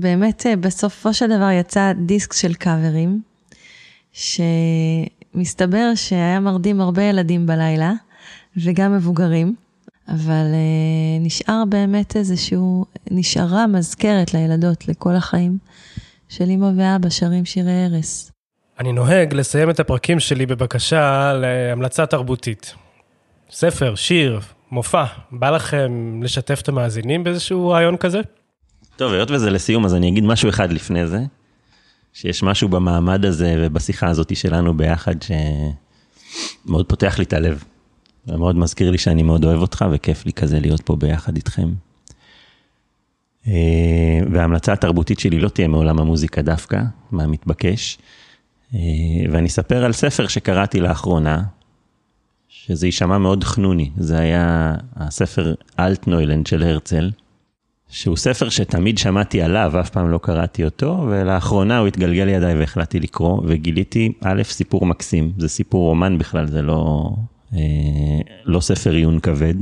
באמת, אה, בסופו של דבר יצא דיסק של קאברים, שמסתבר שהיה מרדים הרבה ילדים בלילה, וגם מבוגרים, אבל uh, נשאר באמת איזשהו, נשארה מזכרת לילדות לכל החיים, של אמא ואבא שרים שירי ערש.
אני נוהג לסיים את הפרקים שלי בבקשה להמלצה תרבותית. ספר, שיר, מופע, בא לכם לשתף את המאזינים באיזשהו רעיון כזה?
טוב, היות וזה לסיום, אז אני אגיד משהו אחד לפני זה, שיש משהו במעמד הזה ובשיחה הזאת שלנו ביחד שמאוד פותח לי את הלב. ומאוד מזכיר לי שאני מאוד אוהב אותך וכיף לי כזה להיות פה ביחד איתכם. אה, וההמלצה התרבותית שלי לא תהיה מעולם המוזיקה דווקא, מהמתבקש. אה, ואני אספר על ספר שקראתי לאחרונה, שזה יישמע מאוד חנוני, זה היה הספר אלטנוילנד של הרצל, שהוא ספר שתמיד שמעתי עליו, אף פעם לא קראתי אותו, ולאחרונה הוא התגלגל לידיי והחלטתי לקרוא, וגיליתי, א', סיפור מקסים, זה סיפור רומן בכלל, זה לא, אה, לא ספר עיון כבד,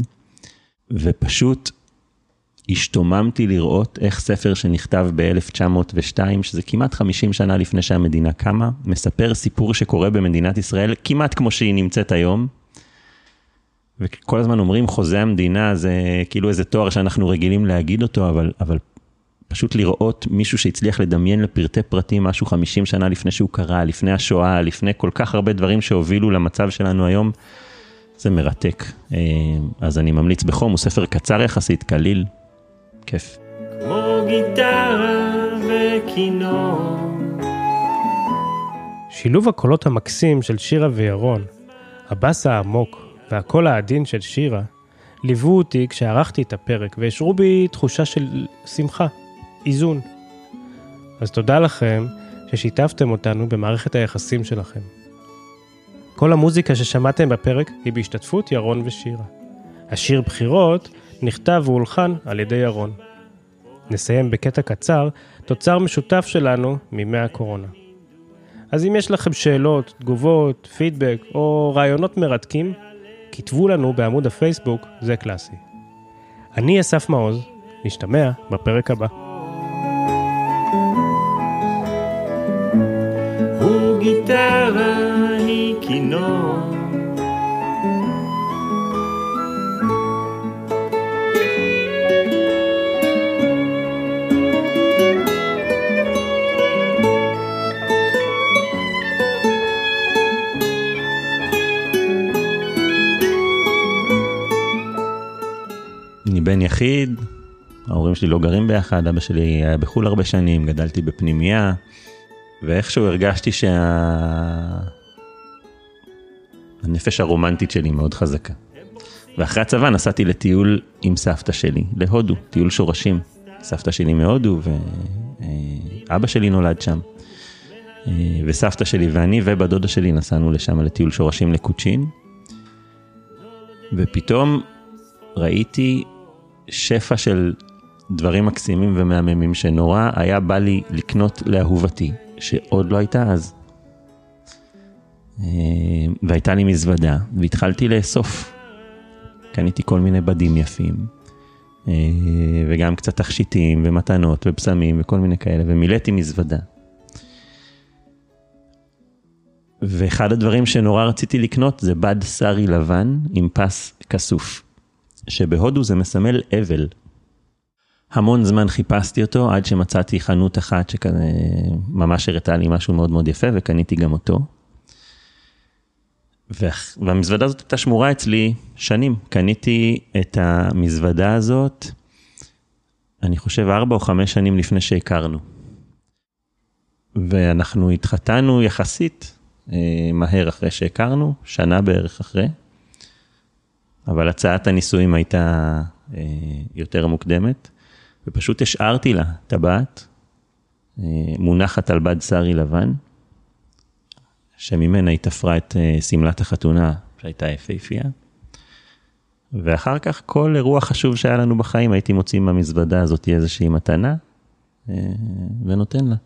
ופשוט השתוממתי לראות איך ספר שנכתב ב-1902, שזה כמעט 50 שנה לפני שהמדינה קמה, מספר סיפור שקורה במדינת ישראל כמעט כמו שהיא נמצאת היום. וכל הזמן אומרים חוזה המדינה זה כאילו איזה תואר שאנחנו רגילים להגיד אותו, אבל, אבל פשוט לראות מישהו שהצליח לדמיין לפרטי פרטים משהו 50 שנה לפני שהוא קרה, לפני השואה, לפני כל כך הרבה דברים שהובילו למצב שלנו היום, זה מרתק. אה, אז אני ממליץ בחום, הוא ספר קצר יחסית, קליל, כיף.
כמו גיטרה וכינור.
שילוב הקולות המקסים של שירה וירון, הבאס העמוק והקול העדין של שירה, ליוו אותי כשערכתי את הפרק והשאירו בי תחושה של שמחה, איזון. אז תודה לכם ששיתפתם אותנו במערכת היחסים שלכם. כל המוזיקה ששמעתם בפרק היא בהשתתפות ירון ושירה. השיר בחירות נכתב והולחן על ידי ירון. נסיים בקטע קצר, תוצר משותף שלנו מימי הקורונה. אז אם יש לכם שאלות, תגובות, פידבק או רעיונות מרתקים, כתבו לנו בעמוד הפייסבוק, זה קלאסי. אני אסף מעוז, נשתמע בפרק הבא.
הוא גיטרה, היא כינור.
בן יחיד, ההורים שלי לא גרים ביחד, אבא שלי היה בחו"ל הרבה שנים, גדלתי בפנימייה, ואיכשהו הרגשתי שה... הנפש הרומנטית שלי מאוד חזקה. ואחרי הצבא נסעתי לטיול עם סבתא שלי, להודו, טיול שורשים. סבתא שלי מהודו, ואבא שלי נולד שם. אה, וסבתא שלי ואני ובת דודה שלי נסענו לשם לטיול שורשים לקוצ'ין. ופתאום ראיתי שפע של דברים מקסימים ומהממים שנורא היה בא לי לקנות לאהובתי, שעוד לא הייתה אז. אה, והייתה לי מזוודה, והתחלתי לאסוף. קניתי כל מיני בדים יפים, אה, וגם קצת תכשיטים ומתנות ובשמים וכל מיני כאלה, ומילאתי מזוודה. ואחד הדברים שנורא רציתי לקנות זה בד סארי לבן עם פס כסוף. שבהודו זה מסמל אבל. המון זמן חיפשתי אותו עד שמצאתי חנות אחת שכזה ממש הראתה לי משהו מאוד מאוד יפה וקניתי גם אותו. והמזוודה הזאת הייתה שמורה אצלי שנים. קניתי את המזוודה הזאת, אני חושב ארבע או חמש שנים לפני שהכרנו. ואנחנו התחתנו יחסית אה, מהר אחרי שהכרנו, שנה בערך אחרי. אבל הצעת הנישואים הייתה אה, יותר מוקדמת, ופשוט השארתי לה טבעת אה, מונחת על בד סארי לבן, שממנה היא תפרה את אה, שמלת החתונה שהייתה יפהפייה. ואחר כך כל אירוע חשוב שהיה לנו בחיים הייתי מוציא מהמזוודה הזאת איזושהי מתנה ונותן לה.